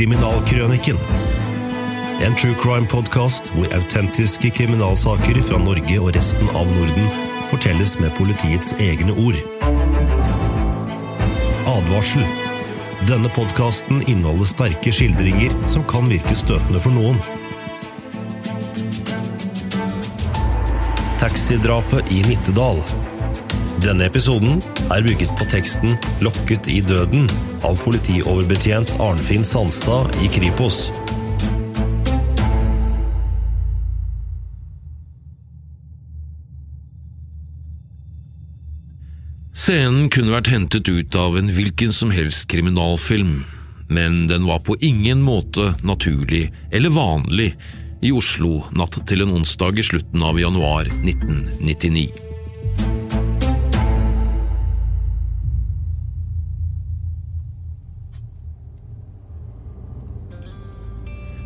Kriminalkrøniken. En true crime-podkast hvor autentiske kriminalsaker fra Norge og resten av Norden fortelles med politiets egne ord. Advarsel. Denne podkasten inneholder sterke skildringer som kan virke støtende for noen. Taxidrapet i Nittedal. Denne episoden er bygget på teksten 'Lokket i døden' av politioverbetjent Arnfinn Sandstad i Kripos. Scenen kunne vært hentet ut av en hvilken som helst kriminalfilm, men den var på ingen måte naturlig eller vanlig i Oslo natt til en onsdag i slutten av januar 1999.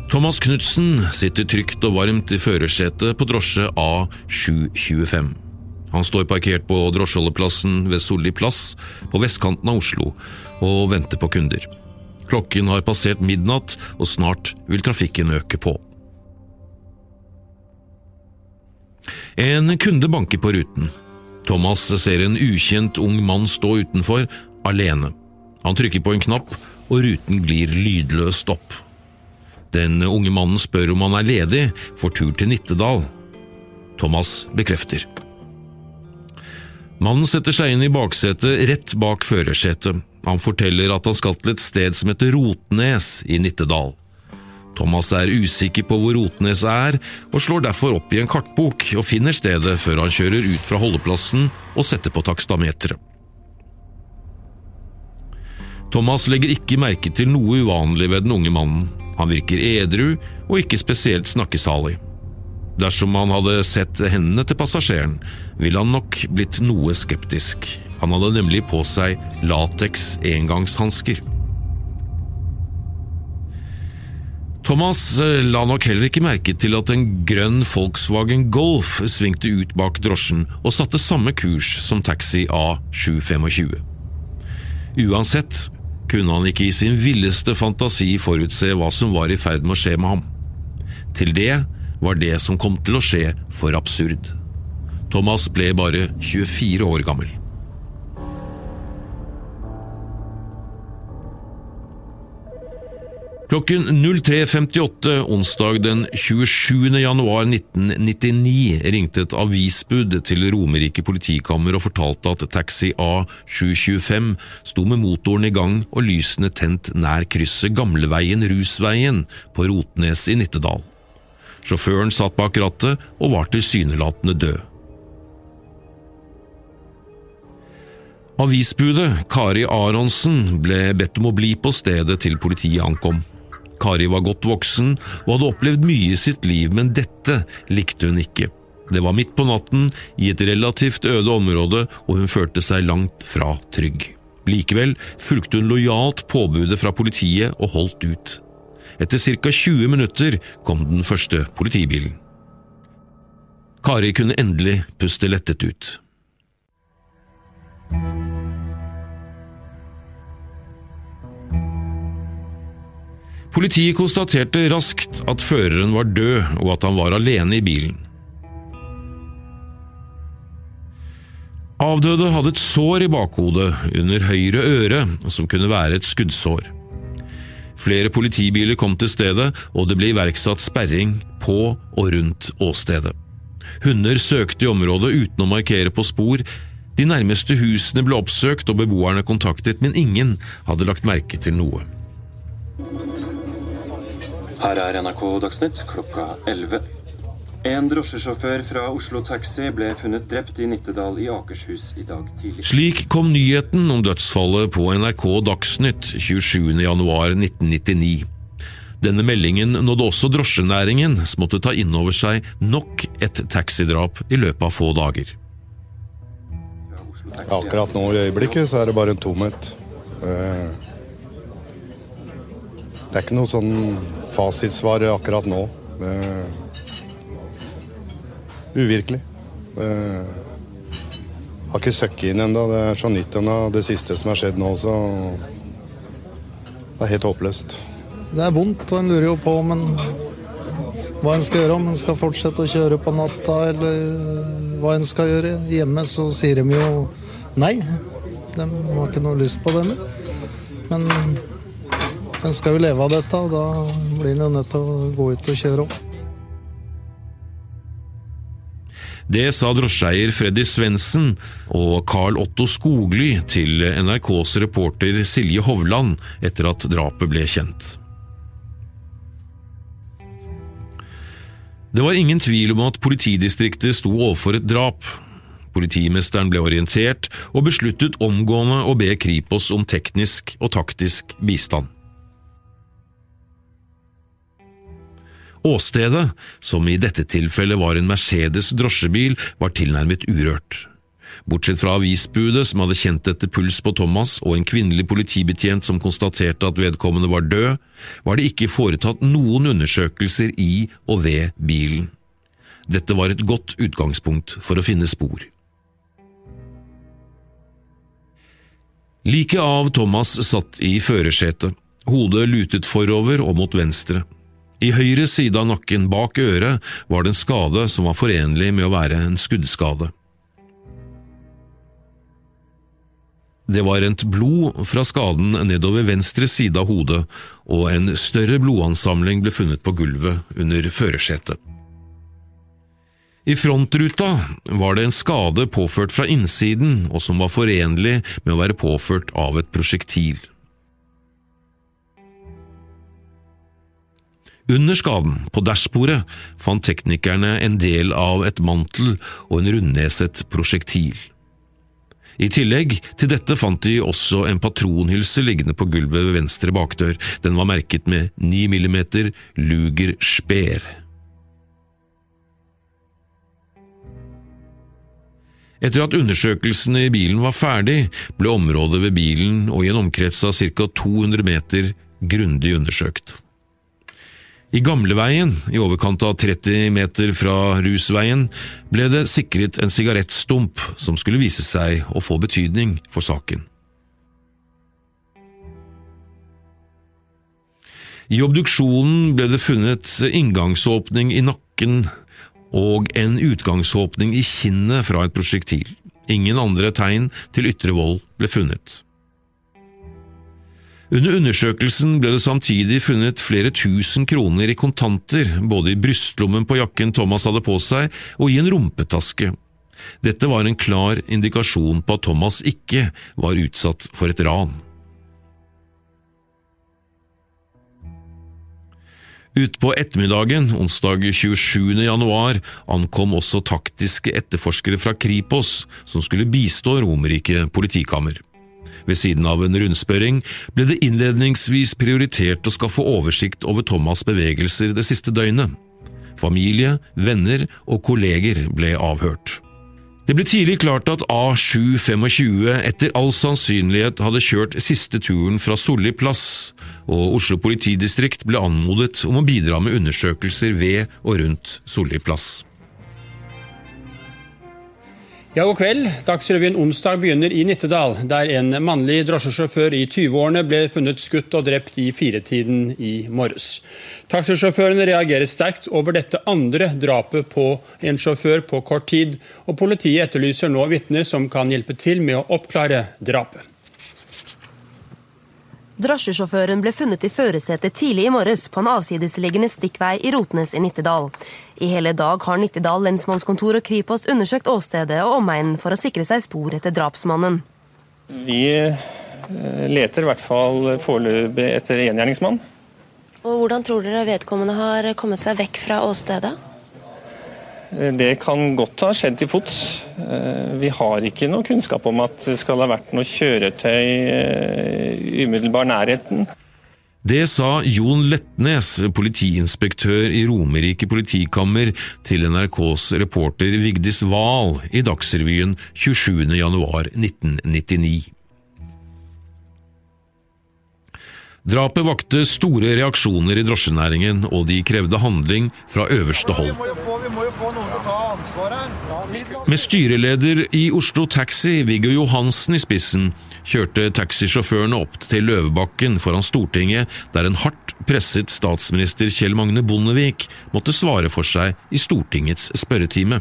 Thomas Knutsen sitter trygt og varmt i førersetet på drosje A725. Han står parkert på drosjeholdeplassen ved Solli plass på vestkanten av Oslo og venter på kunder. Klokken har passert midnatt, og snart vil trafikken øke på. En kunde banker på ruten. Thomas ser en ukjent ung mann stå utenfor, alene. Han trykker på en knapp, og ruten glir lydløst opp. Den unge mannen spør om han er ledig for tur til Nittedal. Thomas bekrefter. Mannen setter seg inn i baksetet rett bak førersetet. Han forteller at han skal til et sted som heter Rotnes i Nittedal. Thomas er usikker på hvor Rotnes er, og slår derfor opp i en kartbok og finner stedet før han kjører ut fra holdeplassen og setter på takstameteret. Thomas legger ikke merke til noe uvanlig ved den unge mannen. Han virker edru og ikke spesielt snakkesalig. Dersom han hadde sett hendene til passasjeren, ville han nok blitt noe skeptisk. Han hadde nemlig på seg lateks engangshansker. Thomas la nok heller ikke merke til at en grønn Volkswagen Golf svingte ut bak drosjen og satte samme kurs som taxi A725. Uansett kunne han ikke i sin villeste fantasi forutse hva som var i ferd med å skje med ham. Til det var det som kom til å skje, for absurd. Thomas ble bare 24 år gammel. Klokken 03.58 onsdag den 27. januar 1999 ringte et avisbud til Romerike politikammer og fortalte at taxi A725 sto med motoren i gang og lysene tent nær krysset Gamleveien Rusveien på Rotnes i Nittedal. Sjåføren satt bak rattet og var tilsynelatende død. Avisbudet, Kari Aronsen, ble bedt om å bli på stedet til politiet ankom. Kari var godt voksen og hadde opplevd mye i sitt liv, men dette likte hun ikke. Det var midt på natten, i et relativt øde område, og hun følte seg langt fra trygg. Likevel fulgte hun lojalt påbudet fra politiet og holdt ut. Etter ca. 20 minutter kom den første politibilen. Kari kunne endelig puste lettet ut. Politiet konstaterte raskt at føreren var død, og at han var alene i bilen. Avdøde hadde et sår i bakhodet under høyre øre, som kunne være et skuddsår. Flere politibiler kom til stedet, og det ble iverksatt sperring på og rundt åstedet. Hunder søkte i området uten å markere på spor. De nærmeste husene ble oppsøkt og beboerne kontaktet, men ingen hadde lagt merke til noe. Her er NRK Dagsnytt klokka 11. En drosjesjåfør fra Oslo Taxi ble funnet drept i Nittedal i Akershus i dag tidlig. Slik kom nyheten om dødsfallet på NRK Dagsnytt 27.1.1999. Denne meldingen nådde også drosjenæringen, som måtte ta inn over seg nok et taxidrap i løpet av få dager. Akkurat nå i øyeblikket så er det bare en tomhet. Eh, Det er ikke noe sånn fasitsvar akkurat nå. Uvirkelig. Har ikke søkket inn ennå. Det er så nytt ennå, det siste som har skjedd nå, så det er helt håpløst. det er vondt, og en lurer jo på men hva en skal gjøre. Om en skal fortsette å kjøre på natta, eller hva en skal gjøre. Hjemme så sier de jo nei. De har ikke noe lyst på det mer. Men en skal jo leve av dette, og da blir en jo nødt til å gå ut og kjøre opp. Det sa drosjeeier Freddy Svendsen og Carl Otto Skogly til NRKs reporter Silje Hovland etter at drapet ble kjent. Det var ingen tvil om at politidistriktet sto overfor et drap. Politimesteren ble orientert og besluttet omgående å be Kripos om teknisk og taktisk bistand. Åstedet, som i dette tilfellet var en Mercedes drosjebil, var tilnærmet urørt. Bortsett fra avisbudet som hadde kjent etter puls på Thomas, og en kvinnelig politibetjent som konstaterte at vedkommende var død, var det ikke foretatt noen undersøkelser i og ved bilen. Dette var et godt utgangspunkt for å finne spor. Liket av Thomas satt i førersetet, hodet lutet forover og mot venstre. I høyre side av nakken bak øret var det en skade som var forenlig med å være en skuddskade. Det var rent blod fra skaden nedover venstre side av hodet, og en større blodansamling ble funnet på gulvet under førersetet. I frontruta var det en skade påført fra innsiden, og som var forenlig med å være påført av et prosjektil. Under skaden, på dashbordet, fant teknikerne en del av et mantel og en rundneset prosjektil. I tillegg til dette fant de også en patronhylse liggende på gulvet ved venstre bakdør. Den var merket med 9 mm Luger Speer. Etter at undersøkelsene i bilen var ferdig, ble området ved bilen og i en omkrets av ca. 200 meter grundig undersøkt. I gamleveien, i overkant av 30 meter fra rusveien, ble det sikret en sigarettstump som skulle vise seg å få betydning for saken. I obduksjonen ble det funnet inngangsåpning i nakken og en utgangsåpning i kinnet fra et prosjektil. Ingen andre tegn til ytre vold ble funnet. Under undersøkelsen ble det samtidig funnet flere tusen kroner i kontanter, både i brystlommen på jakken Thomas hadde på seg, og i en rumpetaske. Dette var en klar indikasjon på at Thomas ikke var utsatt for et ran. Utpå ettermiddagen, onsdag 27. januar, ankom også taktiske etterforskere fra Kripos, som skulle bistå Romerike politikammer. Ved siden av en rundspørring ble det innledningsvis prioritert å skaffe oversikt over Thomas' bevegelser det siste døgnet. Familie, venner og kolleger ble avhørt. Det ble tidlig klart at A725 etter all sannsynlighet hadde kjørt siste turen fra Solli plass, og Oslo politidistrikt ble anmodet om å bidra med undersøkelser ved og rundt Solli plass. Ja, god kveld. Dagsrevyen onsdag begynner i Nittedal, der en mannlig drosjesjåfør i 20-årene ble funnet skutt og drept i firetiden i morges. Taxisjåførene reagerer sterkt over dette andre drapet på en sjåfør på kort tid, og politiet etterlyser nå vitner som kan hjelpe til med å oppklare drapet. Drosjesjåføren ble funnet i førersetet tidlig i morges på en avsidesliggende stikkvei i Rotnes i Nittedal. I hele dag har Nittedal lensmannskontor og Kripos undersøkt åstedet og omegnen for å sikre seg spor etter drapsmannen. Vi eh, leter i hvert fall foreløpig etter enhjerningsmann. Og Hvordan tror dere vedkommende har kommet seg vekk fra åstedet? Det kan godt ha skjedd til fots. Eh, vi har ikke noe kunnskap om at det skal ha vært noe kjøretøy eh, i umiddelbar nærheten. Det sa Jon Letnes, politiinspektør i Romerike politikammer, til NRKs reporter Vigdis Wahl i Dagsrevyen 27.1.1999. Drapet vakte store reaksjoner i drosjenæringen, og de krevde handling fra øverste hold. Få noen til å ta ansvar her. Med styreleder i Oslo Taxi, Viggo Johansen i spissen, kjørte taxisjåførene opp til Løvebakken foran Stortinget, der en hardt presset statsminister Kjell Magne Bondevik måtte svare for seg i Stortingets spørretime.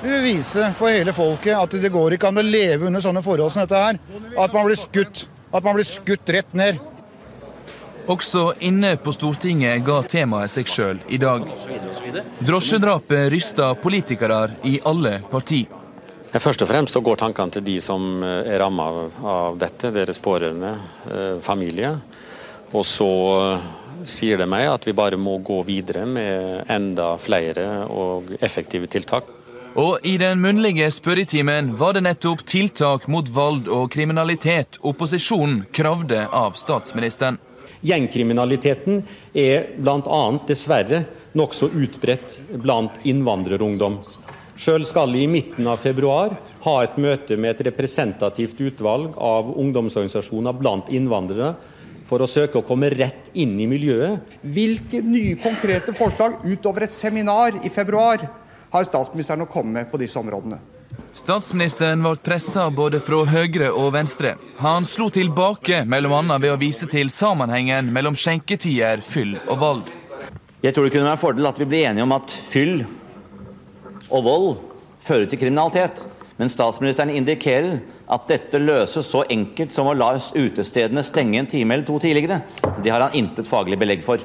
Vi vil vise for hele folket at det går ikke an å leve under sånne forhold som dette her. At man blir skutt. At man blir skutt rett ned. Også inne på Stortinget ga temaet seg sjøl i dag. Drosjedrapet rysta politikere i alle parti. Først og fremst så går tankene til de som eh, er ramma av dette, deres pårørende, eh, familie. Og så eh, sier det meg at vi bare må gå videre med enda flere og effektive tiltak. Og i den munnlige spørretimen var det nettopp tiltak mot vold og kriminalitet opposisjonen kravde av statsministeren. Gjengkriminaliteten er bl.a. dessverre nokså utbredt blant innvandrerungdom. Sjøl skal jeg i midten av februar ha et møte med et representativt utvalg av ungdomsorganisasjoner blant innvandrere for å søke å komme rett inn i miljøet. Hvilke nye konkrete forslag utover et seminar i februar har statsministeren å komme med på disse områdene? Statsministeren ble pressa både fra høyre og venstre. Han slo tilbake, bl.a. ved å vise til sammenhengen mellom skjenketider, fyll og vold. Jeg tror det kunne være en fordel at vi blir enige om at fyll og vold fører til kriminalitet. Men statsministeren indikerer at dette løses så enkelt som å la utestedene stenge en time eller to tidligere. Det har han intet faglig belegg for.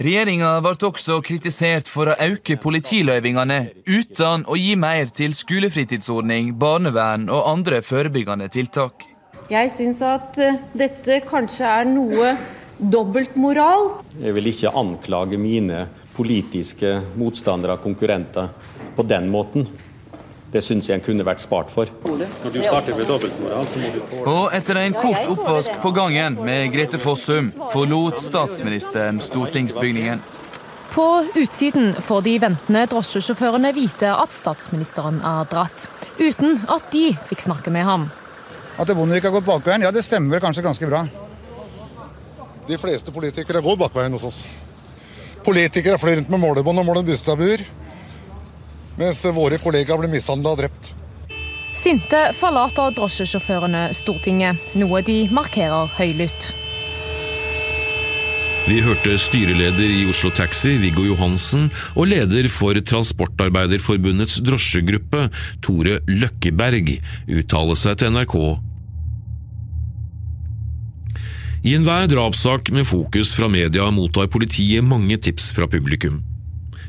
Regjeringa ble også kritisert for å øke politiløyvingene uten å gi mer til skolefritidsordning, barnevern og andre forebyggende tiltak. Jeg syns at eh, dette kanskje er noe dobbeltmoral. Jeg vil ikke anklage mine politiske motstandere og konkurrenter på den måten. Det syns jeg en kunne vært spart for. Når du starter med dobbeltmoral, så må du Og etter en kort oppvask på gangen med Grete Fossum forlot statsministeren stortingsbygningen. På utsiden får de ventende drosjesjåførene vite at statsministeren er dratt, uten at de fikk snakke med ham. At Bondevik har gått bakveien, ja det stemmer vel kanskje ganske bra. De fleste politikere går bakveien hos oss. Politikere flyr rundt med målebånd og måler bustabuer mens våre kollegaer blir mishandla og drept. Sinte forlater drosjesjåførene Stortinget, noe de markerer høylytt. Vi hørte styreleder i Oslo Taxi, Viggo Johansen, og leder for Transportarbeiderforbundets drosjegruppe, Tore Løkkeberg, uttale seg til NRK. I enhver drapssak med fokus fra media mottar politiet mange tips fra publikum.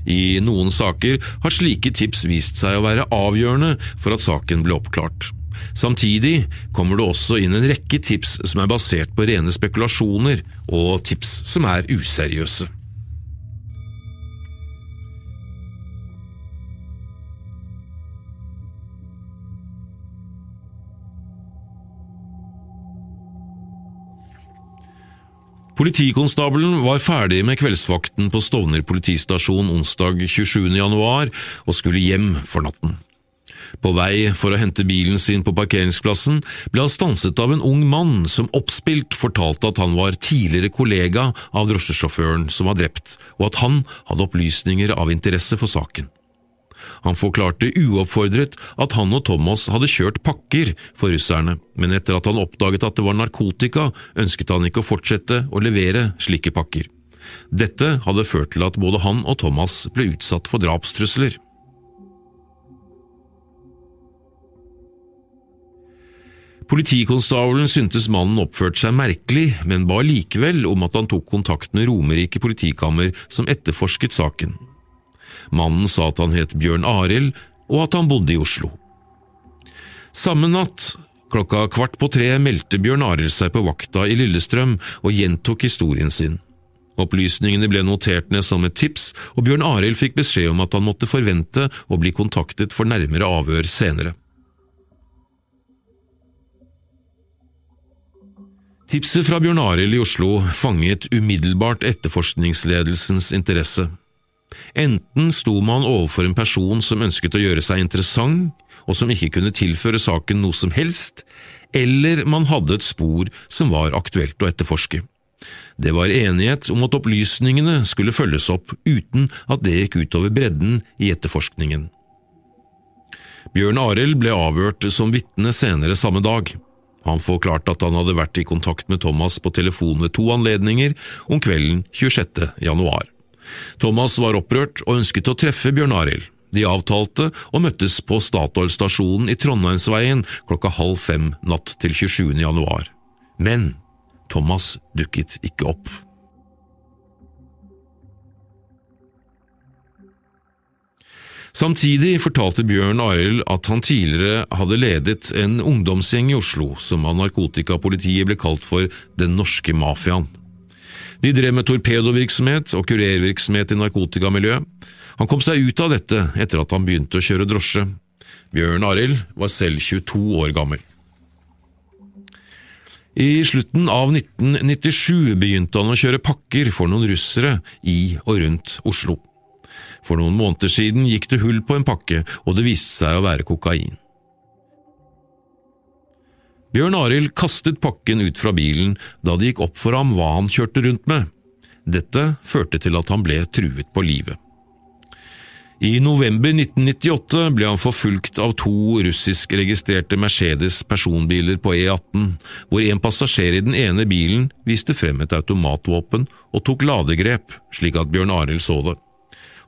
I noen saker har slike tips vist seg å være avgjørende for at saken ble oppklart. Samtidig kommer det også inn en rekke tips som er basert på rene spekulasjoner, og tips som er useriøse. Politikonstabelen var ferdig med kveldsvakten på Stovner politistasjon onsdag 27. januar og skulle hjem for natten. På vei for å hente bilen sin på parkeringsplassen ble han stanset av en ung mann som oppspilt fortalte at han var tidligere kollega av drosjesjåføren som var drept, og at han hadde opplysninger av interesse for saken. Han forklarte uoppfordret at han og Thomas hadde kjørt pakker for russerne, men etter at han oppdaget at det var narkotika, ønsket han ikke å fortsette å levere slike pakker. Dette hadde ført til at både han og Thomas ble utsatt for drapstrusler. Politikonstabelen syntes mannen oppførte seg merkelig, men ba likevel om at han tok kontakt med Romerike politikammer, som etterforsket saken. Mannen sa at han het Bjørn Arild, og at han bodde i Oslo. Samme natt, klokka kvart på tre, meldte Bjørn Arild seg på vakta i Lillestrøm og gjentok historien sin. Opplysningene ble notert ned som et tips, og Bjørn Arild fikk beskjed om at han måtte forvente å bli kontaktet for nærmere avhør senere. Tipset fra Bjørn Arild i Oslo fanget umiddelbart etterforskningsledelsens interesse. Enten sto man overfor en person som ønsket å gjøre seg interessant, og som ikke kunne tilføre saken noe som helst, eller man hadde et spor som var aktuelt å etterforske. Det var enighet om at opplysningene skulle følges opp uten at det gikk utover bredden i etterforskningen. Bjørn Arild ble avhørt som vitne senere samme dag. Han forklarte at han hadde vært i kontakt med Thomas på telefon ved to anledninger om kvelden 26. januar. Thomas var opprørt og ønsket å treffe Bjørn Arild. De avtalte og møttes på Statoil-stasjonen i Trondheimsveien klokka halv fem natt til 27. januar. Men Thomas dukket ikke opp. Samtidig fortalte Bjørn Arild at han tidligere hadde ledet en ungdomsgjeng i Oslo som av narkotikapolitiet ble kalt for Den norske mafiaen. De drev med torpedovirksomhet og kurervirksomhet i narkotikamiljøet. Han kom seg ut av dette etter at han begynte å kjøre drosje. Bjørn Arild var selv 22 år gammel. I slutten av 1997 begynte han å kjøre pakker for noen russere i og rundt Oslo. For noen måneder siden gikk det hull på en pakke, og det viste seg å være kokain. Bjørn Arild kastet pakken ut fra bilen da det gikk opp for ham hva han kjørte rundt med. Dette førte til at han ble truet på livet. I november 1998 ble han forfulgt av to russiskregistrerte Mercedes personbiler på E18, hvor en passasjer i den ene bilen viste frem et automatvåpen og tok ladegrep, slik at Bjørn Arild så det.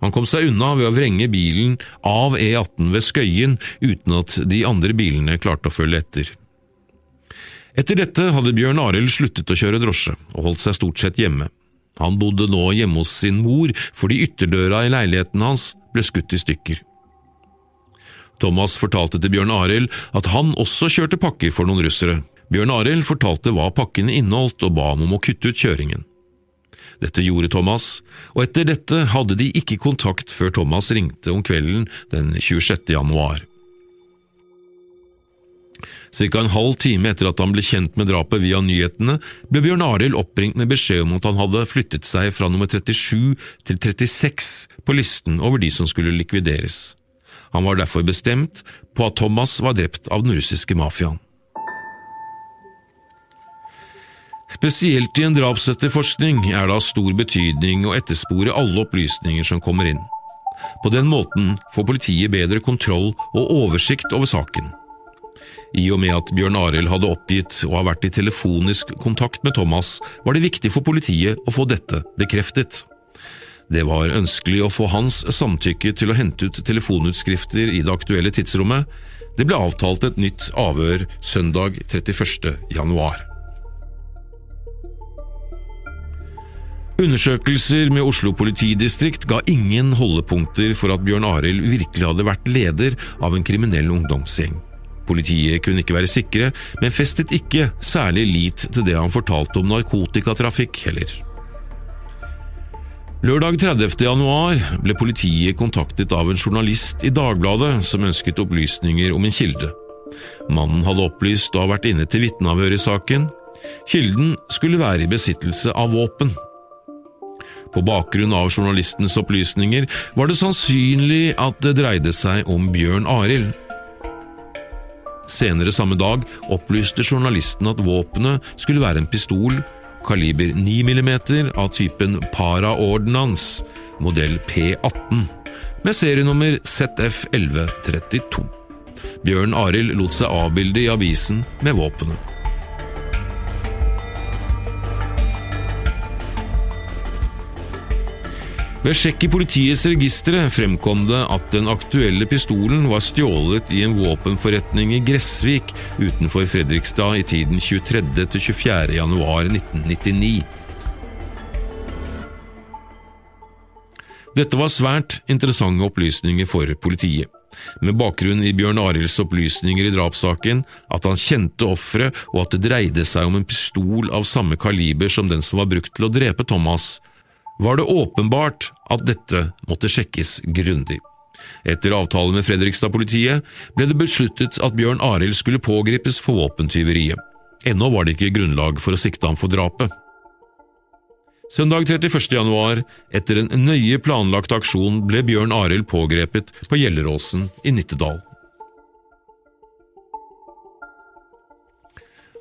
Han kom seg unna ved å vrenge bilen av E18 ved Skøyen uten at de andre bilene klarte å følge etter. Etter dette hadde Bjørn Arild sluttet å kjøre drosje og holdt seg stort sett hjemme. Han bodde nå hjemme hos sin mor fordi ytterdøra i leiligheten hans ble skutt i stykker. Thomas fortalte til Bjørn Arild at han også kjørte pakker for noen russere. Bjørn Arild fortalte hva pakkene inneholdt og ba ham om å kutte ut kjøringen. Dette gjorde Thomas, og etter dette hadde de ikke kontakt før Thomas ringte om kvelden den 26. januar. Cirka en halv time etter at han ble kjent med drapet via nyhetene, ble Bjørn Arild oppringt med beskjed om at han hadde flyttet seg fra nummer 37 til 36 på listen over de som skulle likvideres. Han var derfor bestemt på at Thomas var drept av den russiske mafiaen. Spesielt i en drapsetterforskning er det av stor betydning å etterspore alle opplysninger som kommer inn. På den måten får politiet bedre kontroll og oversikt over saken. I og med at Bjørn Arild hadde oppgitt å ha vært i telefonisk kontakt med Thomas, var det viktig for politiet å få dette bekreftet. Det var ønskelig å få hans samtykke til å hente ut telefonutskrifter i det aktuelle tidsrommet. Det ble avtalt et nytt avhør søndag 31. januar. Undersøkelser med Oslo politidistrikt ga ingen holdepunkter for at Bjørn Arild virkelig hadde vært leder av en kriminell ungdomsgjeng. Politiet kunne ikke være sikre, men festet ikke særlig lit til det han fortalte om narkotikatrafikk heller. Lørdag 30. januar ble politiet kontaktet av en journalist i Dagbladet som ønsket opplysninger om en kilde. Mannen hadde opplyst å ha vært inne til vitneavhør i saken. Kilden skulle være i besittelse av våpen. På bakgrunn av journalistens opplysninger var det sannsynlig at det dreide seg om Bjørn Arild. Senere samme dag opplyste journalisten at våpenet skulle være en pistol kaliber 9 mm av typen Para-ordnans, modell P18, med serienummer ZF1132. Bjørn Arild lot seg avbilde i avisen med våpenet. Ved sjekk i politiets registre fremkom det at den aktuelle pistolen var stjålet i en våpenforretning i Gressvik utenfor Fredrikstad i tiden 23. til 24. januar 1999. Dette var svært interessante opplysninger for politiet. Med bakgrunn i Bjørn Arilds opplysninger i drapssaken, at han kjente offeret og at det dreide seg om en pistol av samme kaliber som den som var brukt til å drepe Thomas, var det åpenbart at dette måtte sjekkes grundig. Etter avtale med Fredrikstad-politiet ble det besluttet at Bjørn Arild skulle pågripes for våpentyveriet. Ennå var det ikke grunnlag for å sikte ham for drapet. Søndag 31. januar, etter en nøye planlagt aksjon, ble Bjørn Arild pågrepet på Gjelleråsen i Nittedal.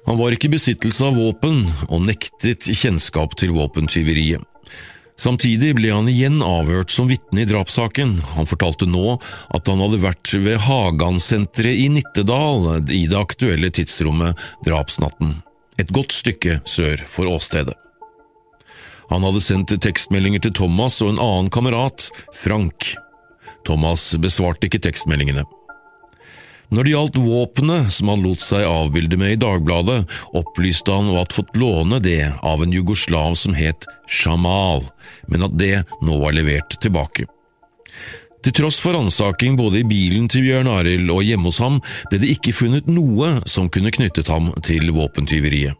Han var ikke i besittelse av våpen, og nektet kjennskap til våpentyveriet. Samtidig ble han igjen avhørt som vitne i drapssaken. Han fortalte nå at han hadde vært ved Hagan-senteret i Nittedal i det aktuelle tidsrommet drapsnatten, et godt stykke sør for åstedet. Han hadde sendt tekstmeldinger til Thomas og en annen kamerat, Frank. Thomas besvarte ikke tekstmeldingene. Når det gjaldt våpenet som han lot seg avbilde med i Dagbladet, opplyste han å ha fått låne det av en jugoslav som het Shamal, men at det nå var levert tilbake. Til tross for ransaking både i bilen til Bjørn Arild og hjemme hos ham, ble det ikke funnet noe som kunne knyttet ham til våpentyveriet.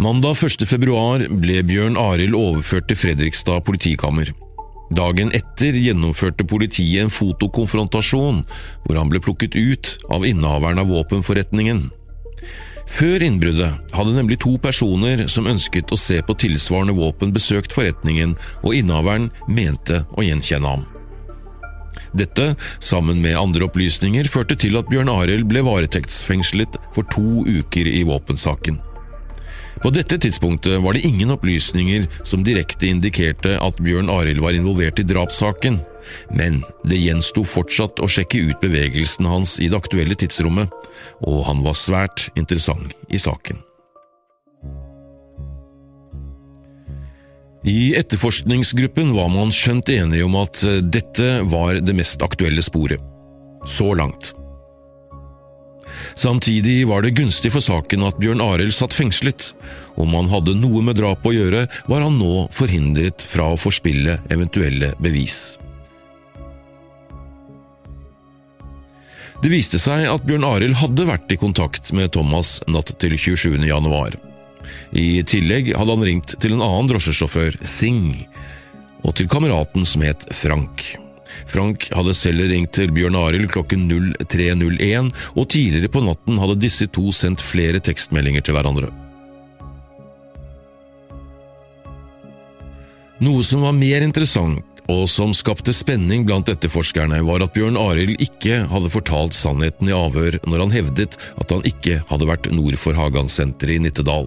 Mandag 1. februar ble Bjørn Arild overført til Fredrikstad politikammer. Dagen etter gjennomførte politiet en fotokonfrontasjon, hvor han ble plukket ut av innehaveren av våpenforretningen. Før innbruddet hadde nemlig to personer som ønsket å se på tilsvarende våpen, besøkt forretningen, og innehaveren mente å gjenkjenne ham. Dette, sammen med andre opplysninger, førte til at Bjørn Arild ble varetektsfengslet for to uker i våpensaken. På dette tidspunktet var det ingen opplysninger som direkte indikerte at Bjørn Arild var involvert i drapssaken, men det gjensto fortsatt å sjekke ut bevegelsen hans i det aktuelle tidsrommet, og han var svært interessant i saken. I etterforskningsgruppen var man skjønt enige om at dette var det mest aktuelle sporet. Så langt. Samtidig var det gunstig for saken at Bjørn Arild satt fengslet. Om han hadde noe med drapet å gjøre, var han nå forhindret fra å forspille eventuelle bevis. Det viste seg at Bjørn Arild hadde vært i kontakt med Thomas natt til 27. januar. I tillegg hadde han ringt til en annen drosjesjåfør, Singh, og til kameraten som het Frank. Frank hadde selv ringt til Bjørn Arild klokken 03.01, og tidligere på natten hadde disse to sendt flere tekstmeldinger til hverandre. Noe som var mer interessant, og som skapte spenning blant etterforskerne, var at Bjørn Arild ikke hadde fortalt sannheten i avhør når han hevdet at han ikke hadde vært nord for Hagan-senteret i Nittedal.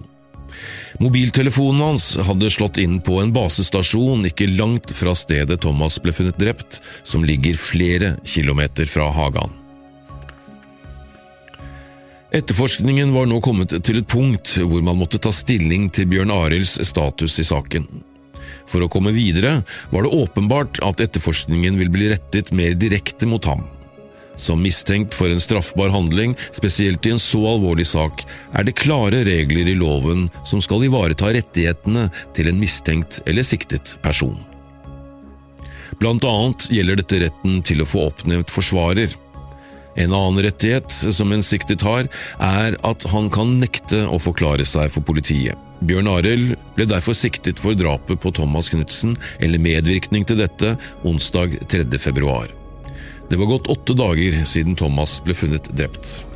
Mobiltelefonen hans hadde slått inn på en basestasjon ikke langt fra stedet Thomas ble funnet drept, som ligger flere kilometer fra Hagan. Etterforskningen var nå kommet til et punkt hvor man måtte ta stilling til Bjørn Arilds status i saken. For å komme videre var det åpenbart at etterforskningen ville bli rettet mer direkte mot ham. Som mistenkt for en straffbar handling, spesielt i en så alvorlig sak, er det klare regler i loven som skal ivareta rettighetene til en mistenkt eller siktet person. Blant annet gjelder dette retten til å få oppnevnt forsvarer. En annen rettighet som en siktet har, er at han kan nekte å forklare seg for politiet. Bjørn Arild ble derfor siktet for drapet på Thomas Knutsen eller medvirkning til dette onsdag 3. februar. Det var gått åtte dager siden Thomas ble funnet drept.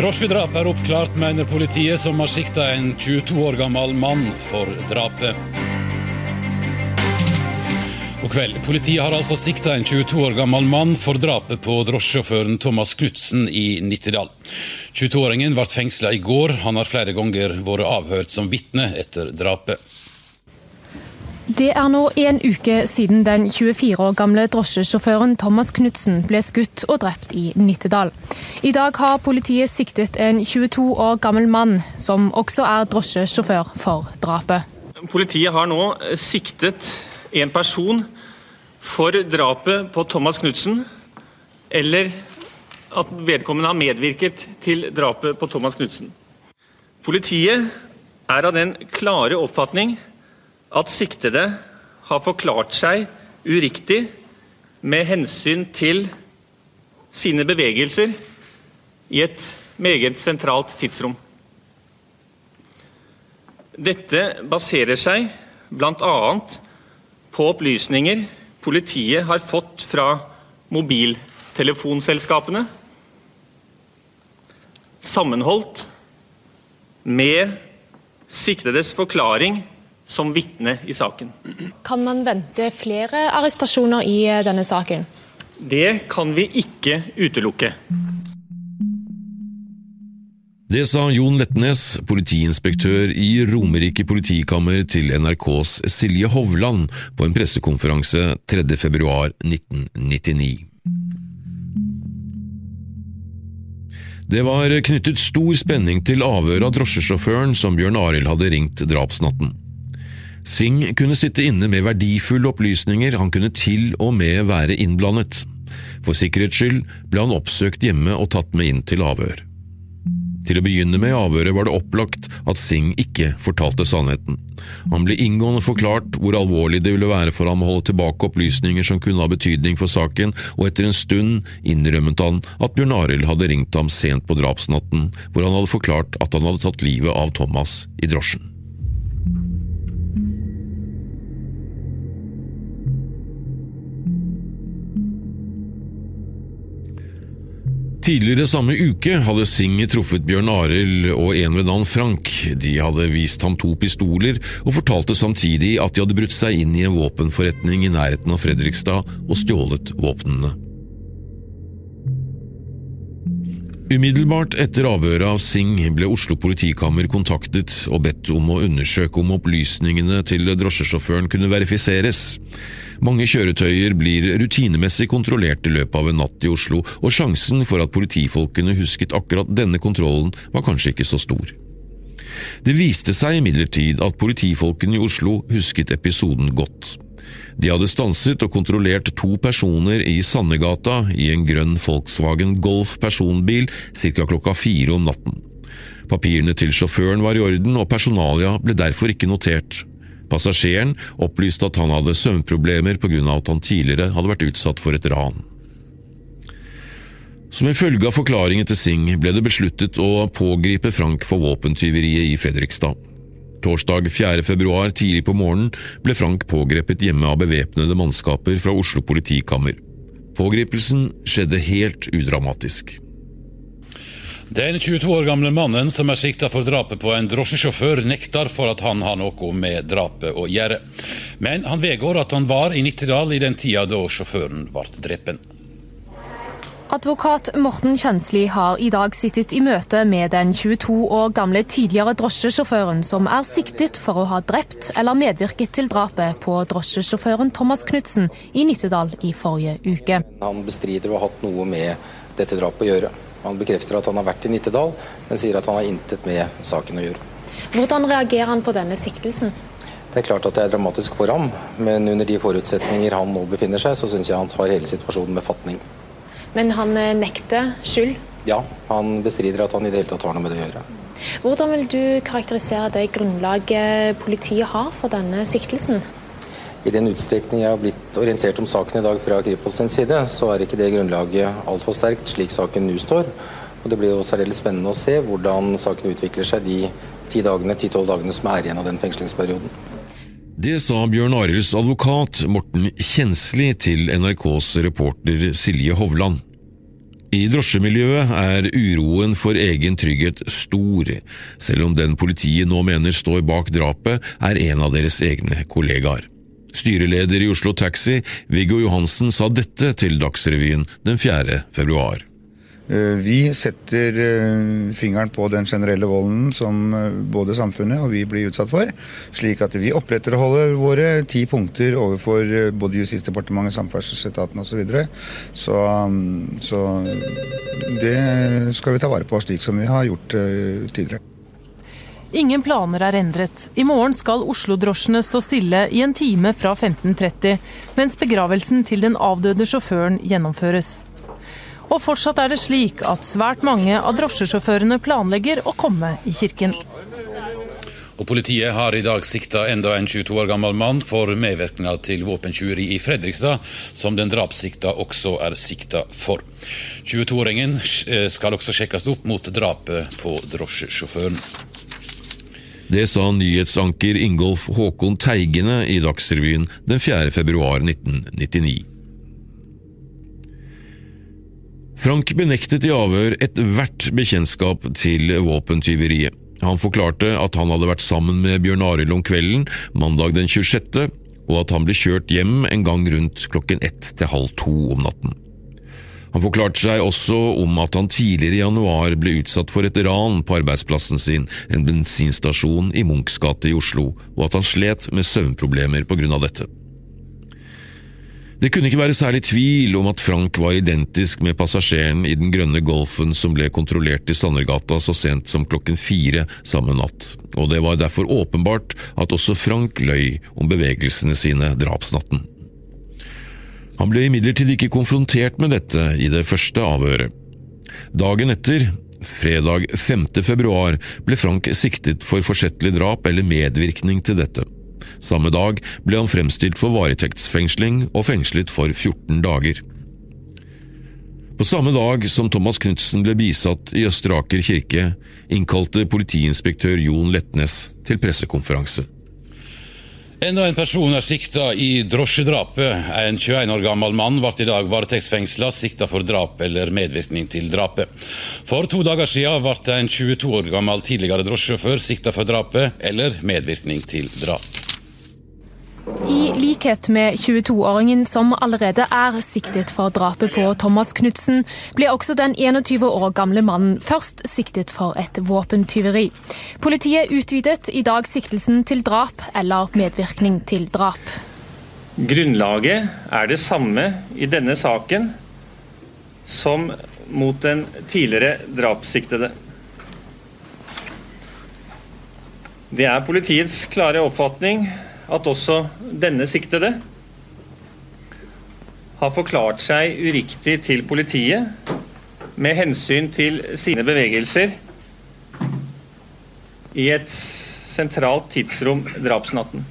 Drosjedrap er oppklart, mener politiet, som har sikta en 22 år gammel mann for drapet. God kveld. Politiet har altså sikta en 22 år gammel mann for drapet på drosjesjåføren Thomas Knutsen i Nittedal. 22-åringen ble fengsla i går. Han har flere ganger vært avhørt som vitne etter drapet. Det er nå en uke siden den 24 år gamle drosjesjåføren Thomas Knutsen ble skutt og drept i Nittedal. I dag har politiet siktet en 22 år gammel mann, som også er drosjesjåfør, for drapet. Politiet har nå siktet en person for drapet på Thomas Knutsen, eller at vedkommende har medvirket til drapet på Thomas Knutsen. Politiet er av den klare oppfatning at siktede har forklart seg uriktig med hensyn til sine bevegelser i et meget sentralt tidsrom. Dette baserer seg bl.a på opplysninger politiet har fått fra mobiltelefonselskapene, sammenholdt med siktedes forklaring som vitne i saken. Kan man vente flere arrestasjoner i eh, denne saken? Det kan vi ikke utelukke. Det sa Jon Letnes, politiinspektør i Romerike politikammer til NRKs Silje Hovland på en pressekonferanse 3. februar 1999. Det var knyttet stor spenning til avhøret av drosjesjåføren som Bjørn Arild hadde ringt drapsnatten. Singh kunne sitte inne med verdifulle opplysninger, han kunne til og med være innblandet. For sikkerhets skyld ble han oppsøkt hjemme og tatt med inn til avhør. Til å begynne med i avhøret var det opplagt at Singh ikke fortalte sannheten. Han ble inngående forklart hvor alvorlig det ville være for ham å holde tilbake opplysninger som kunne ha betydning for saken, og etter en stund innrømmet han at Bjørn Arild hadde ringt ham sent på drapsnatten, hvor han hadde forklart at han hadde tatt livet av Thomas i drosjen. Tidligere samme uke hadde Singh truffet Bjørn Arild og en ved navn Frank. De hadde vist ham to pistoler, og fortalte samtidig at de hadde brutt seg inn i en våpenforretning i nærheten av Fredrikstad og stjålet våpnene. Umiddelbart etter avhøret av Singh ble Oslo politikammer kontaktet og bedt om å undersøke om opplysningene til drosjesjåføren kunne verifiseres. Mange kjøretøyer blir rutinemessig kontrollert i løpet av en natt i Oslo, og sjansen for at politifolkene husket akkurat denne kontrollen var kanskje ikke så stor. Det viste seg imidlertid at politifolkene i Oslo husket episoden godt. De hadde stanset og kontrollert to personer i Sandegata i en grønn Volkswagen Golf personbil ca. klokka fire om natten. Papirene til sjåføren var i orden, og personalia ble derfor ikke notert. Passasjeren opplyste at han hadde søvnproblemer av at han tidligere hadde vært utsatt for et ran. Som en følge av forklaringen til Singh ble det besluttet å pågripe Frank for våpentyveriet i Fredrikstad. Torsdag 4. februar tidlig på morgenen ble Frank pågrepet hjemme av bevæpnede mannskaper fra Oslo politikammer. Pågripelsen skjedde helt udramatisk. Den 22 år gamle mannen som er sikta for drapet på en drosjesjåfør, nekter for at han har noe med drapet å gjøre. Men han vedgår at han var i Nittedal i den tida da sjåføren ble drept. Advokat Morten Kjensli har i dag sittet i møte med den 22 år gamle tidligere drosjesjåføren som er siktet for å ha drept eller medvirket til drapet på drosjesjåføren Thomas Knutsen i Nittedal i forrige uke. Han bestrider å ha hatt noe med dette drapet å gjøre. Han bekrefter at han har vært i Nittedal, men sier at han har intet med saken å gjøre. Hvordan reagerer han på denne siktelsen? Det er klart at det er dramatisk for ham, men under de forutsetninger han nå befinner seg, så syns jeg han tar hele situasjonen med fatning. Men han eh, nekter skyld? Ja, han bestrider at han i det hele tatt har noe med det å gjøre. Hvordan vil du karakterisere det grunnlaget politiet har for denne siktelsen? I den utstrekning jeg har blitt orientert om saken i dag fra Kripos sin side, så er ikke det grunnlaget altfor sterkt, slik saken nå står. Og Det blir jo særdeles spennende å se hvordan saken utvikler seg de ti dagene, ti-tolv dagene som er igjen av den fengslingsperioden. Det sa Bjørn Arilds advokat Morten Kjensli til NRKs reporter Silje Hovland. I drosjemiljøet er uroen for egen trygghet stor, selv om den politiet nå mener står bak drapet, er en av deres egne kollegaer. Styreleder i Oslo Taxi, Viggo Johansen, sa dette til Dagsrevyen den 4. februar. Eh, vi setter eh, fingeren på den generelle volden som eh, både samfunnet og vi blir utsatt for, slik at vi opprettholder våre ti punkter overfor både Justisdepartementet, Samferdselsetaten osv. Så, videre. så mm, Så det skal vi ta vare på, slik som vi har gjort tidligere. Ingen planer er endret. I morgen skal Oslo-drosjene stå stille i en time fra 15.30, mens begravelsen til den avdøde sjåføren gjennomføres. Og fortsatt er det slik at svært mange av drosjesjåførene planlegger å komme i kirken. Og Politiet har i dag sikta enda en 22 år gammel mann for medvirkninga til våpentyveri i Fredrikstad, som den drapssikta også er sikta for. 22-åringen skal også sjekkes opp mot drapet på drosjesjåføren. Det sa nyhetsanker Ingolf Håkon Teigene i Dagsrevyen den 4. Frank benektet i avhør ethvert bekjentskap til våpentyveriet. Han forklarte at han hadde vært sammen med Bjørn Arild om kvelden mandag den 26., og at han ble kjørt hjem en gang rundt klokken ett til halv to om natten. Han forklarte seg også om at han tidligere i januar ble utsatt for et ran på arbeidsplassen sin, en bensinstasjon i Munchs gate i Oslo, og at han slet med søvnproblemer på grunn av dette. Det kunne ikke være særlig tvil om at Frank var identisk med passasjeren i den grønne Golfen som ble kontrollert i Sandergata så sent som klokken fire samme natt, og det var derfor åpenbart at også Frank løy om bevegelsene sine drapsnatten. Han ble imidlertid ikke konfrontert med dette i det første avhøret. Dagen etter, fredag 5. februar, ble Frank siktet for forsettlig drap eller medvirkning til dette. Samme dag ble han fremstilt for varetektsfengsling og fengslet for 14 dager. På samme dag som Thomas Knutsen ble bisatt i Østre Aker kirke, innkalte politiinspektør Jon Letnes til pressekonferanse. Enda en person er sikta i drosjedrapet. En 21 år gammel mann ble i dag varetektsfengsla, sikta for drap eller medvirkning til drapet. For to dager siden ble en 22 år gammel tidligere drosjesjåfør sikta for drapet eller medvirkning til drap. I likhet med 22-åringen som allerede er siktet for drapet på Thomas Knutsen, ble også den 21 år gamle mannen først siktet for et våpentyveri. Politiet utvidet i dag siktelsen til drap eller medvirkning til drap. Grunnlaget er det samme i denne saken som mot den tidligere drapssiktede. Det er politiets klare oppfatning at også denne siktede har forklart seg uriktig til politiet med hensyn til sine bevegelser i et sentralt tidsrom drapsnatten.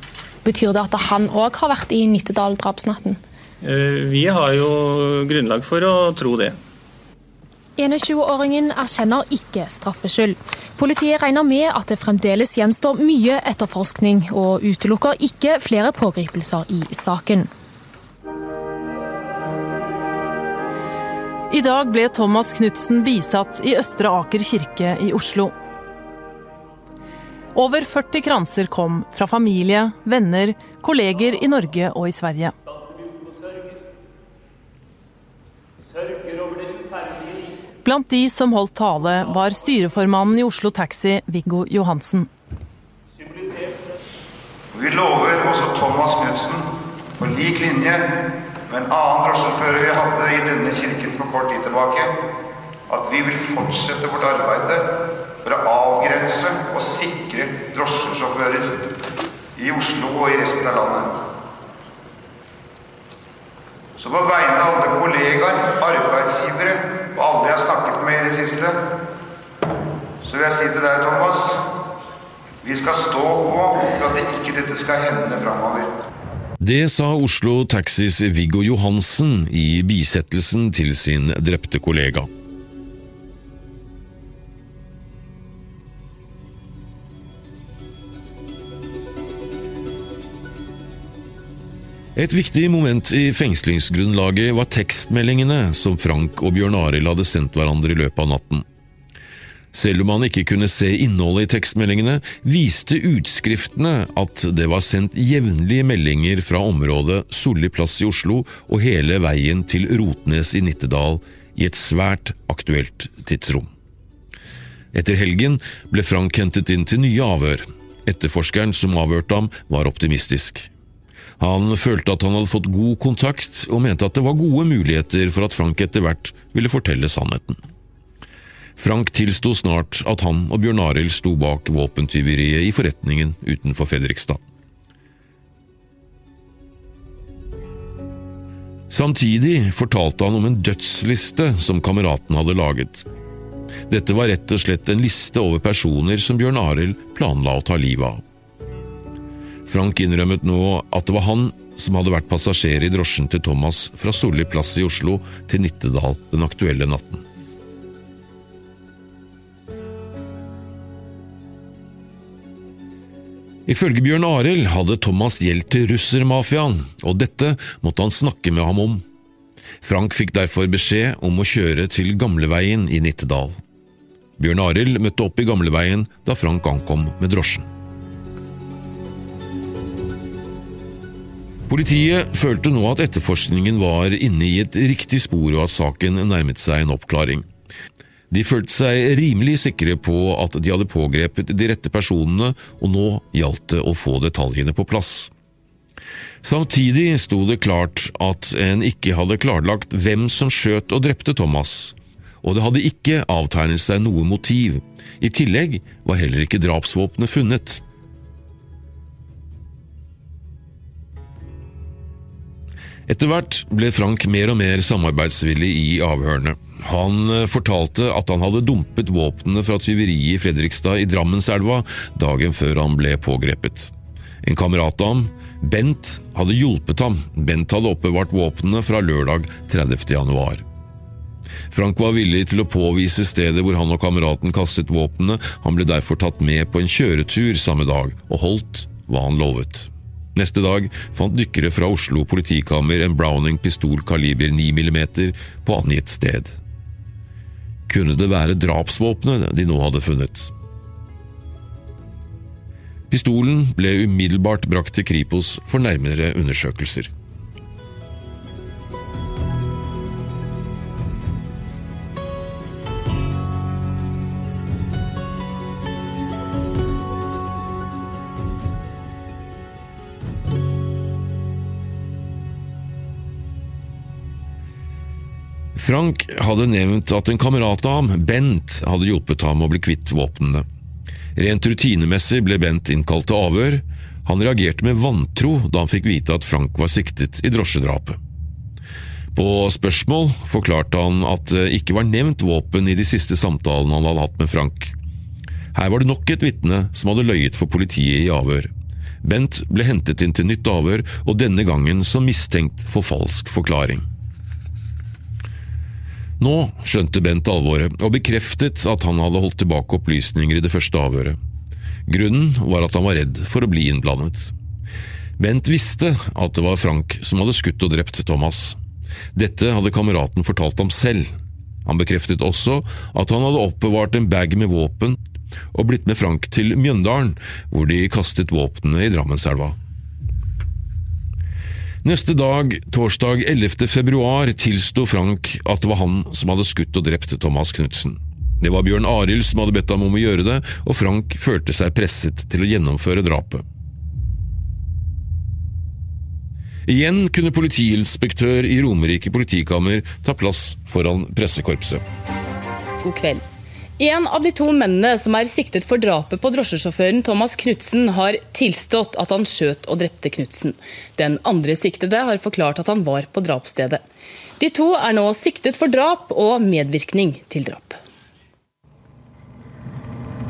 Betyr det at han òg har vært i Nittedal drapsnatten? Eh, vi har jo grunnlag for å tro det. 21-åringen erkjenner ikke straffskyld. Politiet regner med at det fremdeles gjenstår mye etterforskning, og utelukker ikke flere pågripelser i saken. I dag ble Thomas Knutsen bisatt i Østre Aker kirke i Oslo. Over 40 kranser kom fra familie, venner, kolleger i Norge og i Sverige. Blant de som holdt tale, var styreformannen i Oslo Taxi, Viggo Johansen. Vi lover også Thomas Knutsen, på lik linje med en annen drosjesjåfør vi hadde i denne kirken for kort tid tilbake, at vi vil fortsette vårt arbeid for å avgrense og sikre drosjesjåfører i Oslo og i resten av landet. Så på vegne av alle kollegaer, arbeidsgivere og alle jeg har snakket med i det siste, så vil jeg si til deg, Thomas, vi skal stå på for at ikke dette skal hende framover. Det sa Oslo Taxis Viggo Johansen i bisettelsen til sin drepte kollega. Et viktig moment i fengslingsgrunnlaget var tekstmeldingene som Frank og Bjørn Arild hadde sendt hverandre i løpet av natten. Selv om han ikke kunne se innholdet i tekstmeldingene, viste utskriftene at det var sendt jevnlige meldinger fra området Solli plass i Oslo og hele veien til Rotnes i Nittedal i et svært aktuelt tidsrom. Etter helgen ble Frank hentet inn til nye avhør. Etterforskeren som avhørte ham, var optimistisk. Han følte at han hadde fått god kontakt, og mente at det var gode muligheter for at Frank etter hvert ville fortelle sannheten. Frank tilsto snart at han og Bjørn Arild sto bak våpentyveriet i forretningen utenfor Fredrikstad. Samtidig fortalte han om en dødsliste som kameraten hadde laget. Dette var rett og slett en liste over personer som Bjørn Arild planla å ta livet av. Frank innrømmet nå at det var han som hadde vært passasjer i drosjen til Thomas fra Solli plass i Oslo til Nittedal den aktuelle natten. Ifølge Bjørn Arild hadde Thomas gjeld til russermafiaen, og dette måtte han snakke med ham om. Frank fikk derfor beskjed om å kjøre til Gamleveien i Nittedal. Bjørn Arild møtte opp i Gamleveien da Frank ankom med drosjen. Politiet følte nå at etterforskningen var inne i et riktig spor og at saken nærmet seg en oppklaring. De følte seg rimelig sikre på at de hadde pågrepet de rette personene, og nå gjaldt det å få detaljene på plass. Samtidig sto det klart at en ikke hadde klarlagt hvem som skjøt og drepte Thomas, og det hadde ikke avtegnet seg noe motiv. I tillegg var heller ikke drapsvåpenet funnet. Etter hvert ble Frank mer og mer samarbeidsvillig i avhørene. Han eh, fortalte at han hadde dumpet våpnene fra tyveriet i Fredrikstad i Drammenselva dagen før han ble pågrepet. En kamerat av ham, Bent, hadde hjulpet ham. Bent hadde oppbevart våpnene fra lørdag 30. januar. Frank var villig til å påvise stedet hvor han og kameraten kastet våpnene, han ble derfor tatt med på en kjøretur samme dag, og holdt hva han lovet. Neste dag fant dykkere fra Oslo politikammer en Browning-pistol kaliber 9 mm på angitt sted. Kunne det være drapsvåpenet de nå hadde funnet? Pistolen ble umiddelbart brakt til Kripos for nærmere undersøkelser. Frank hadde nevnt at en kamerat av ham, Bent, hadde hjulpet ham å bli kvitt våpnene. Rent rutinemessig ble Bent innkalt til avhør. Han reagerte med vantro da han fikk vite at Frank var siktet i drosjedrapet. På spørsmål forklarte han at det ikke var nevnt våpen i de siste samtalene han hadde hatt med Frank. Her var det nok et vitne som hadde løyet for politiet i avhør. Bent ble hentet inn til nytt avhør, og denne gangen som mistenkt for falsk forklaring. Nå skjønte Bent alvoret, og bekreftet at han hadde holdt tilbake opplysninger i det første avhøret. Grunnen var at han var redd for å bli innblandet. Bent visste at det var Frank som hadde skutt og drept Thomas. Dette hadde kameraten fortalt ham selv. Han bekreftet også at han hadde oppbevart en bag med våpen og blitt med Frank til Mjøndalen, hvor de kastet våpnene i Drammenselva. Neste dag, torsdag 11. februar, tilsto Frank at det var han som hadde skutt og drept Thomas Knutsen. Det var Bjørn Arild som hadde bedt ham om å gjøre det, og Frank følte seg presset til å gjennomføre drapet. Igjen kunne politiinspektør i Romerike politikammer ta plass foran pressekorpset. God kveld. En av de to mennene som er siktet for drapet på drosjesjåføren Thomas Knutsen, har tilstått at han skjøt og drepte Knutsen. Den andre siktede har forklart at han var på drapsstedet. De to er nå siktet for drap og medvirkning til drap.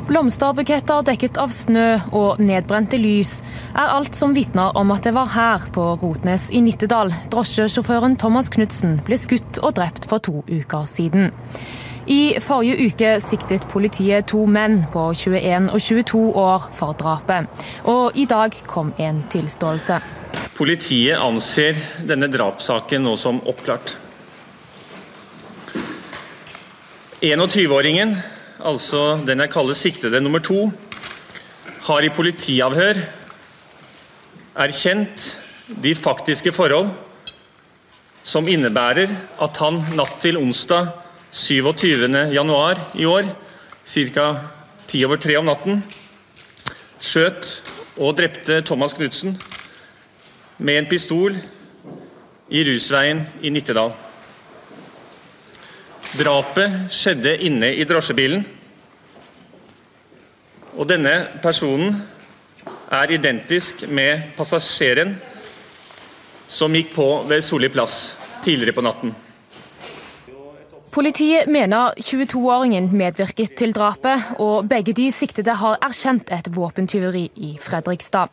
Blomsterbuketter dekket av snø og nedbrente lys er alt som vitner om at det var her, på Rotnes i Nittedal, drosjesjåføren Thomas Knutsen ble skutt og drept for to uker siden. I forrige uke siktet politiet to menn på 21 og 22 år for drapet. Og i dag kom en tilståelse. Politiet anser denne drapssaken nå som oppklart. 21-åringen, altså den jeg kaller siktede nummer to, har i politiavhør erkjent de faktiske forhold som innebærer at han natt til onsdag 27. januar i år, ca. ti over tre om natten, skjøt og drepte Thomas Knutsen med en pistol i Rusveien i Nittedal. Drapet skjedde inne i drosjebilen. Og denne personen er identisk med passasjeren som gikk på ved Solli plass tidligere på natten. Politiet mener 22-åringen medvirket til drapet, og begge de siktede har erkjent et våpentyveri i Fredrikstad.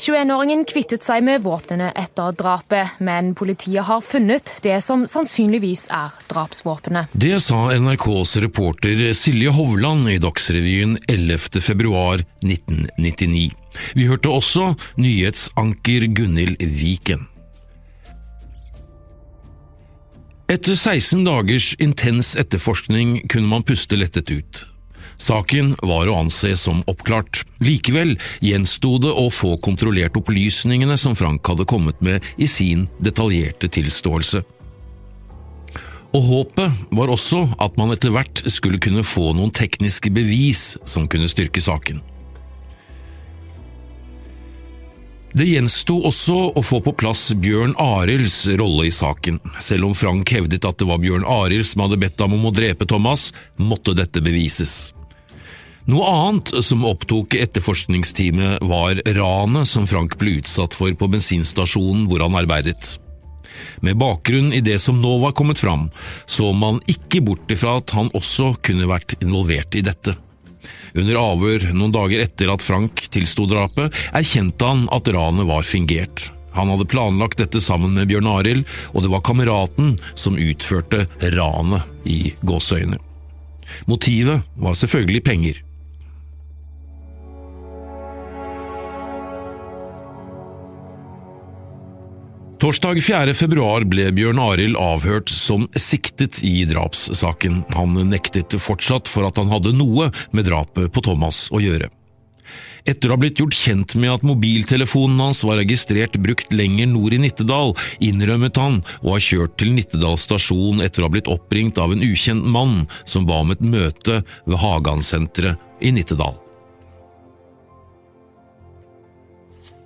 21-åringen kvittet seg med våpnene etter drapet, men politiet har funnet det som sannsynligvis er drapsvåpenet. Det sa NRKs reporter Silje Hovland i Dagsrevyen 11.2.1999. Vi hørte også nyhetsanker Gunhild Viken. Etter 16 dagers intens etterforskning kunne man puste lettet ut. Saken var å anse som oppklart. Likevel gjensto det å få kontrollert opplysningene som Frank hadde kommet med i sin detaljerte tilståelse. Og håpet var også at man etter hvert skulle kunne få noen tekniske bevis som kunne styrke saken. Det gjensto også å få på plass Bjørn Arilds rolle i saken. Selv om Frank hevdet at det var Bjørn Arild som hadde bedt ham om å drepe Thomas, måtte dette bevises. Noe annet som opptok etterforskningsteamet, var ranet som Frank ble utsatt for på bensinstasjonen hvor han arbeidet. Med bakgrunn i det som nå var kommet fram, så man ikke bort ifra at han også kunne vært involvert i dette. Under avhør noen dager etter at Frank tilsto drapet, erkjente han at ranet var fingert. Han hadde planlagt dette sammen med Bjørn Arild, og det var kameraten som utførte ranet i gåseøyne. Motivet var selvfølgelig penger. Torsdag 4. februar ble Bjørn Arild avhørt som siktet i drapssaken. Han nektet fortsatt for at han hadde noe med drapet på Thomas å gjøre. Etter å ha blitt gjort kjent med at mobiltelefonen hans var registrert brukt lenger nord i Nittedal, innrømmet han å ha kjørt til Nittedal stasjon etter å ha blitt oppringt av en ukjent mann som ba om et møte ved Hagan-senteret i Nittedal.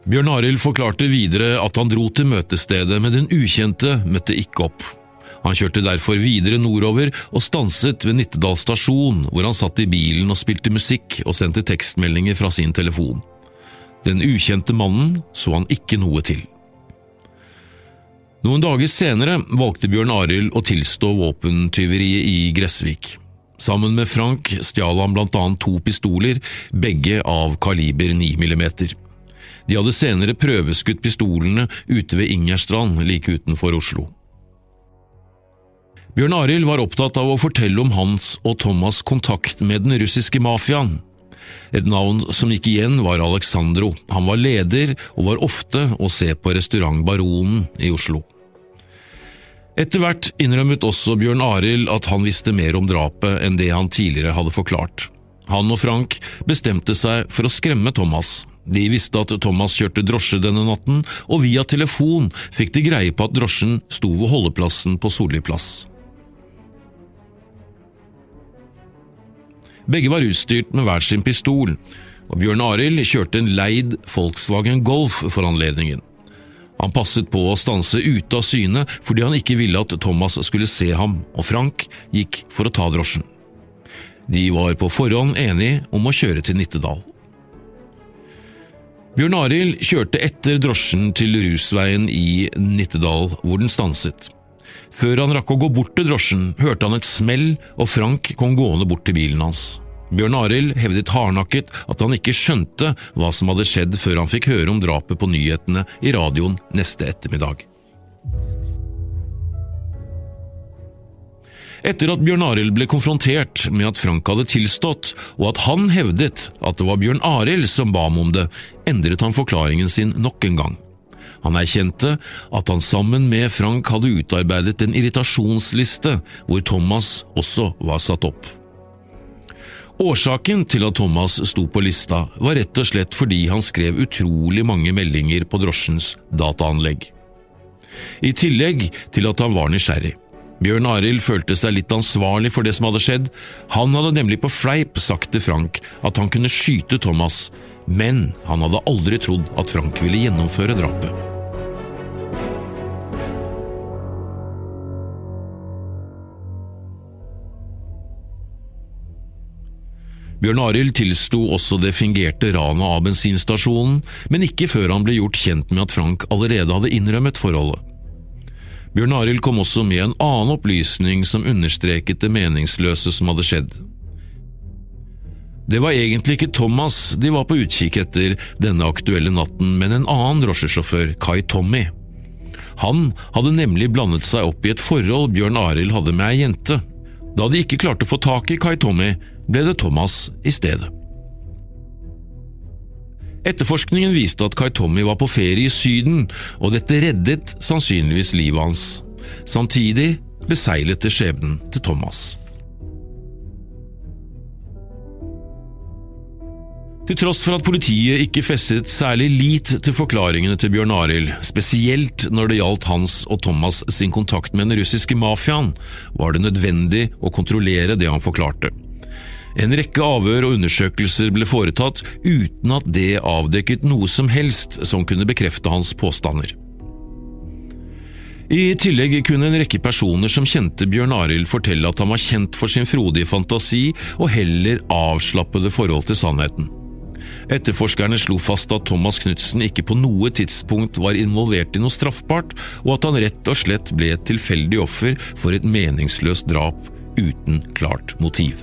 Bjørn Arild forklarte videre at han dro til møtestedet, men den ukjente møtte ikke opp. Han kjørte derfor videre nordover og stanset ved Nittedal stasjon, hvor han satt i bilen og spilte musikk og sendte tekstmeldinger fra sin telefon. Den ukjente mannen så han ikke noe til. Noen dager senere valgte Bjørn Arild å tilstå våpentyveriet i Gressvik. Sammen med Frank stjal han blant annet to pistoler, begge av kaliber 9 millimeter. De hadde senere prøveskutt pistolene ute ved Ingerstrand like utenfor Oslo. Bjørn Arild var opptatt av å fortelle om hans og Thomas' kontakt med den russiske mafiaen. Et navn som gikk igjen, var Alexandro. Han var leder og var ofte å se på restaurant Baronen i Oslo. Etter hvert innrømmet også Bjørn Arild at han visste mer om drapet enn det han tidligere hadde forklart. Han og Frank bestemte seg for å skremme Thomas. De visste at Thomas kjørte drosje denne natten, og via telefon fikk de greie på at drosjen sto ved holdeplassen på Solli plass. Begge var utstyrt med hver sin pistol, og Bjørn Arild kjørte en leid Volkswagen Golf for anledningen. Han passet på å stanse ute av syne fordi han ikke ville at Thomas skulle se ham, og Frank gikk for å ta drosjen. De var på forhånd enige om å kjøre til Nittedal. Bjørn Arild kjørte etter drosjen til Rusveien i Nittedal, hvor den stanset. Før han rakk å gå bort til drosjen, hørte han et smell, og Frank kom gående bort til bilen hans. Bjørn Arild hevdet hardnakket at han ikke skjønte hva som hadde skjedd før han fikk høre om drapet på nyhetene i radioen neste ettermiddag. Etter at Bjørn Arild ble konfrontert med at Frank hadde tilstått, og at han hevdet at det var Bjørn Arild som ba ham om det, endret han forklaringen sin nok en gang. Han erkjente at han sammen med Frank hadde utarbeidet en irritasjonsliste hvor Thomas også var satt opp. Årsaken til at Thomas sto på lista, var rett og slett fordi han skrev utrolig mange meldinger på drosjens dataanlegg. I tillegg til at han var nysgjerrig. Bjørn Arild følte seg litt ansvarlig for det som hadde skjedd. Han hadde nemlig på fleip sagt til Frank at han kunne skyte Thomas, men han hadde aldri trodd at Frank ville gjennomføre drapet. Bjørn Arild tilsto også det fingerte ranet av bensinstasjonen, men ikke før han ble gjort kjent med at Frank allerede hadde innrømmet forholdet. Bjørn Arild kom også med en annen opplysning som understreket det meningsløse som hadde skjedd. Det var egentlig ikke Thomas de var på utkikk etter denne aktuelle natten, men en annen drosjesjåfør, Kai Tommy. Han hadde nemlig blandet seg opp i et forhold Bjørn Arild hadde med ei jente. Da de ikke klarte å få tak i Kai Tommy, ble det Thomas i stedet. Etterforskningen viste at Kai Tommy var på ferie i Syden, og dette reddet sannsynligvis livet hans. Samtidig beseglet det skjebnen til Thomas. Til tross for at politiet ikke festet særlig lit til forklaringene til Bjørn Arild, spesielt når det gjaldt hans og Thomas sin kontakt med den russiske mafiaen, var det nødvendig å kontrollere det han forklarte. En rekke avhør og undersøkelser ble foretatt uten at det avdekket noe som helst som kunne bekrefte hans påstander. I tillegg kunne en rekke personer som kjente Bjørn Arild fortelle at han var kjent for sin frodige fantasi og heller avslappede forhold til sannheten. Etterforskerne slo fast at Thomas Knutsen ikke på noe tidspunkt var involvert i noe straffbart, og at han rett og slett ble et tilfeldig offer for et meningsløst drap uten klart motiv.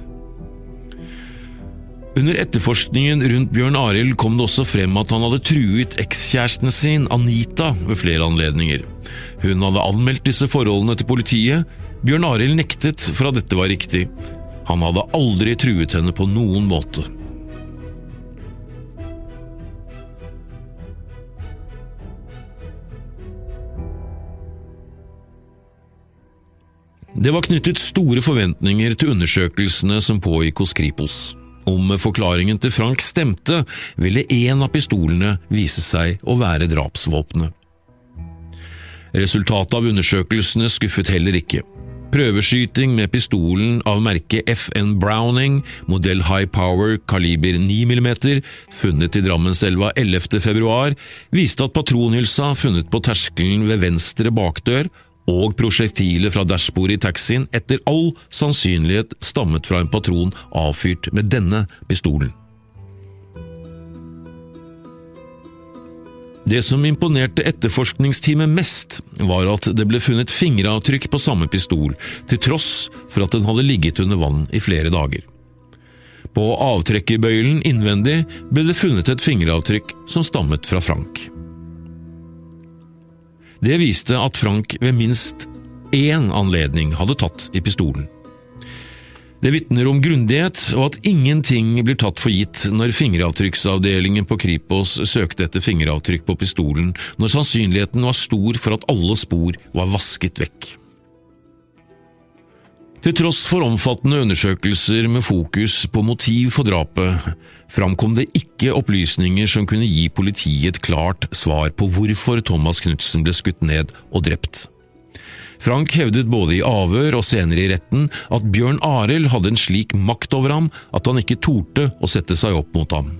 Under etterforskningen rundt Bjørn Arild kom det også frem at han hadde truet ekskjæresten sin, Anita, ved flere anledninger. Hun hadde anmeldt disse forholdene til politiet. Bjørn Arild nektet for at dette var riktig. Han hadde aldri truet henne på noen måte. Det var knyttet store forventninger til undersøkelsene som pågikk hos Kripos. Om forklaringen til Frank stemte, ville én av pistolene vise seg å være drapsvåpenet. Resultatet av undersøkelsene skuffet heller ikke. Prøveskyting med pistolen av merket FN Browning, modell High Power kaliber 9 mm, funnet i Drammenselva 11. februar, viste at patronhylsa funnet på terskelen ved venstre bakdør og prosjektilet fra dashbordet i taxien etter all sannsynlighet stammet fra en patron avfyrt med denne pistolen. Det som imponerte etterforskningsteamet mest, var at det ble funnet fingeravtrykk på samme pistol, til tross for at den hadde ligget under vann i flere dager. På avtrekkerbøylen innvendig ble det funnet et fingeravtrykk som stammet fra Frank. Det viste at Frank ved minst én anledning hadde tatt i pistolen. Det vitner om grundighet, og at ingenting blir tatt for gitt når fingeravtrykksavdelingen på Kripos søkte etter fingeravtrykk på pistolen, når sannsynligheten var stor for at alle spor var vasket vekk. Til tross for omfattende undersøkelser med fokus på motiv for drapet, framkom det ikke opplysninger som kunne gi politiet et klart svar på hvorfor Thomas Knutsen ble skutt ned og drept. Frank hevdet både i avhør og senere i retten at Bjørn Arild hadde en slik makt over ham at han ikke torde å sette seg opp mot ham.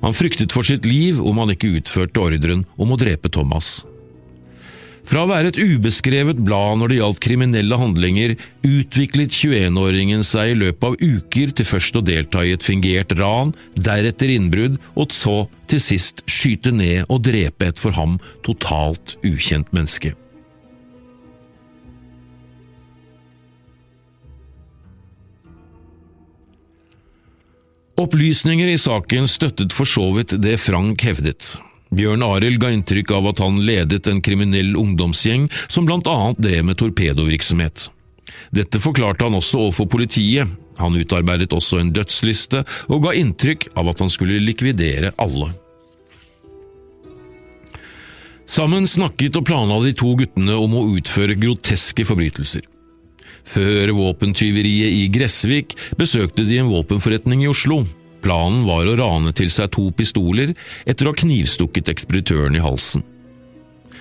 Han fryktet for sitt liv om han ikke utførte ordren om å drepe Thomas. Fra å være et ubeskrevet blad når det gjaldt kriminelle handlinger, utviklet 21-åringen seg i løpet av uker til først å delta i et fingert ran, deretter innbrudd, og så til sist skyte ned og drepe et for ham totalt ukjent menneske. Opplysninger i saken støttet for så vidt det Frank hevdet. Bjørn Arild ga inntrykk av at han ledet en kriminell ungdomsgjeng som blant annet drev med torpedovirksomhet. Dette forklarte han også overfor politiet. Han utarbeidet også en dødsliste og ga inntrykk av at han skulle likvidere alle. Sammen snakket og planla de to guttene om å utføre groteske forbrytelser. Før våpentyveriet i Gressvik besøkte de en våpenforretning i Oslo. Planen var å rane til seg to pistoler etter å ha knivstukket ekspeditøren i halsen.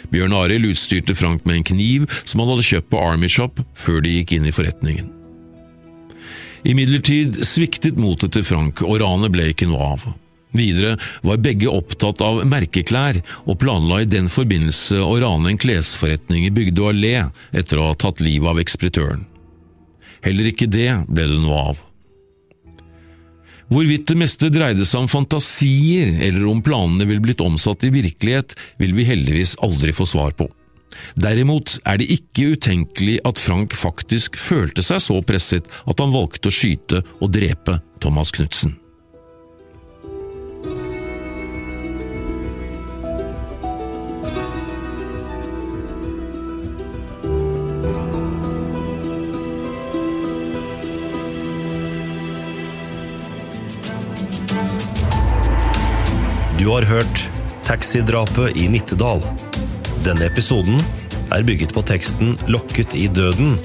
Bjørn Arild utstyrte Frank med en kniv som han hadde kjøpt på Army Shop før de gikk inn i forretningen. Imidlertid sviktet motet til Frank, og ranet ble ikke noe av. Videre var begge opptatt av merkeklær, og planla i den forbindelse å rane en klesforretning i Bygdø allé etter å ha tatt livet av ekspeditøren. Heller ikke det ble det noe av. Hvorvidt det meste dreide seg om fantasier, eller om planene ville blitt omsatt i virkelighet, vil vi heldigvis aldri få svar på. Derimot er det ikke utenkelig at Frank faktisk følte seg så presset at han valgte å skyte og drepe Thomas Knutsen. Har hørt Taxidrapet i Nittedal. Denne episoden er bygget på teksten 'Lokket i døden'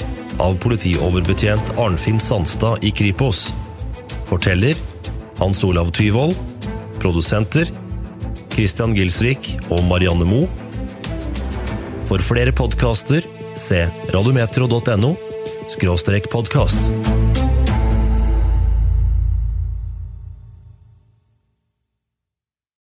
av politioverbetjent Arnfinn Sandstad i Kripos. Forteller Hans Olav Tyvold. Produsenter Christian Gilsvik og Marianne Moe. For flere podkaster, se radiometro.no podkast.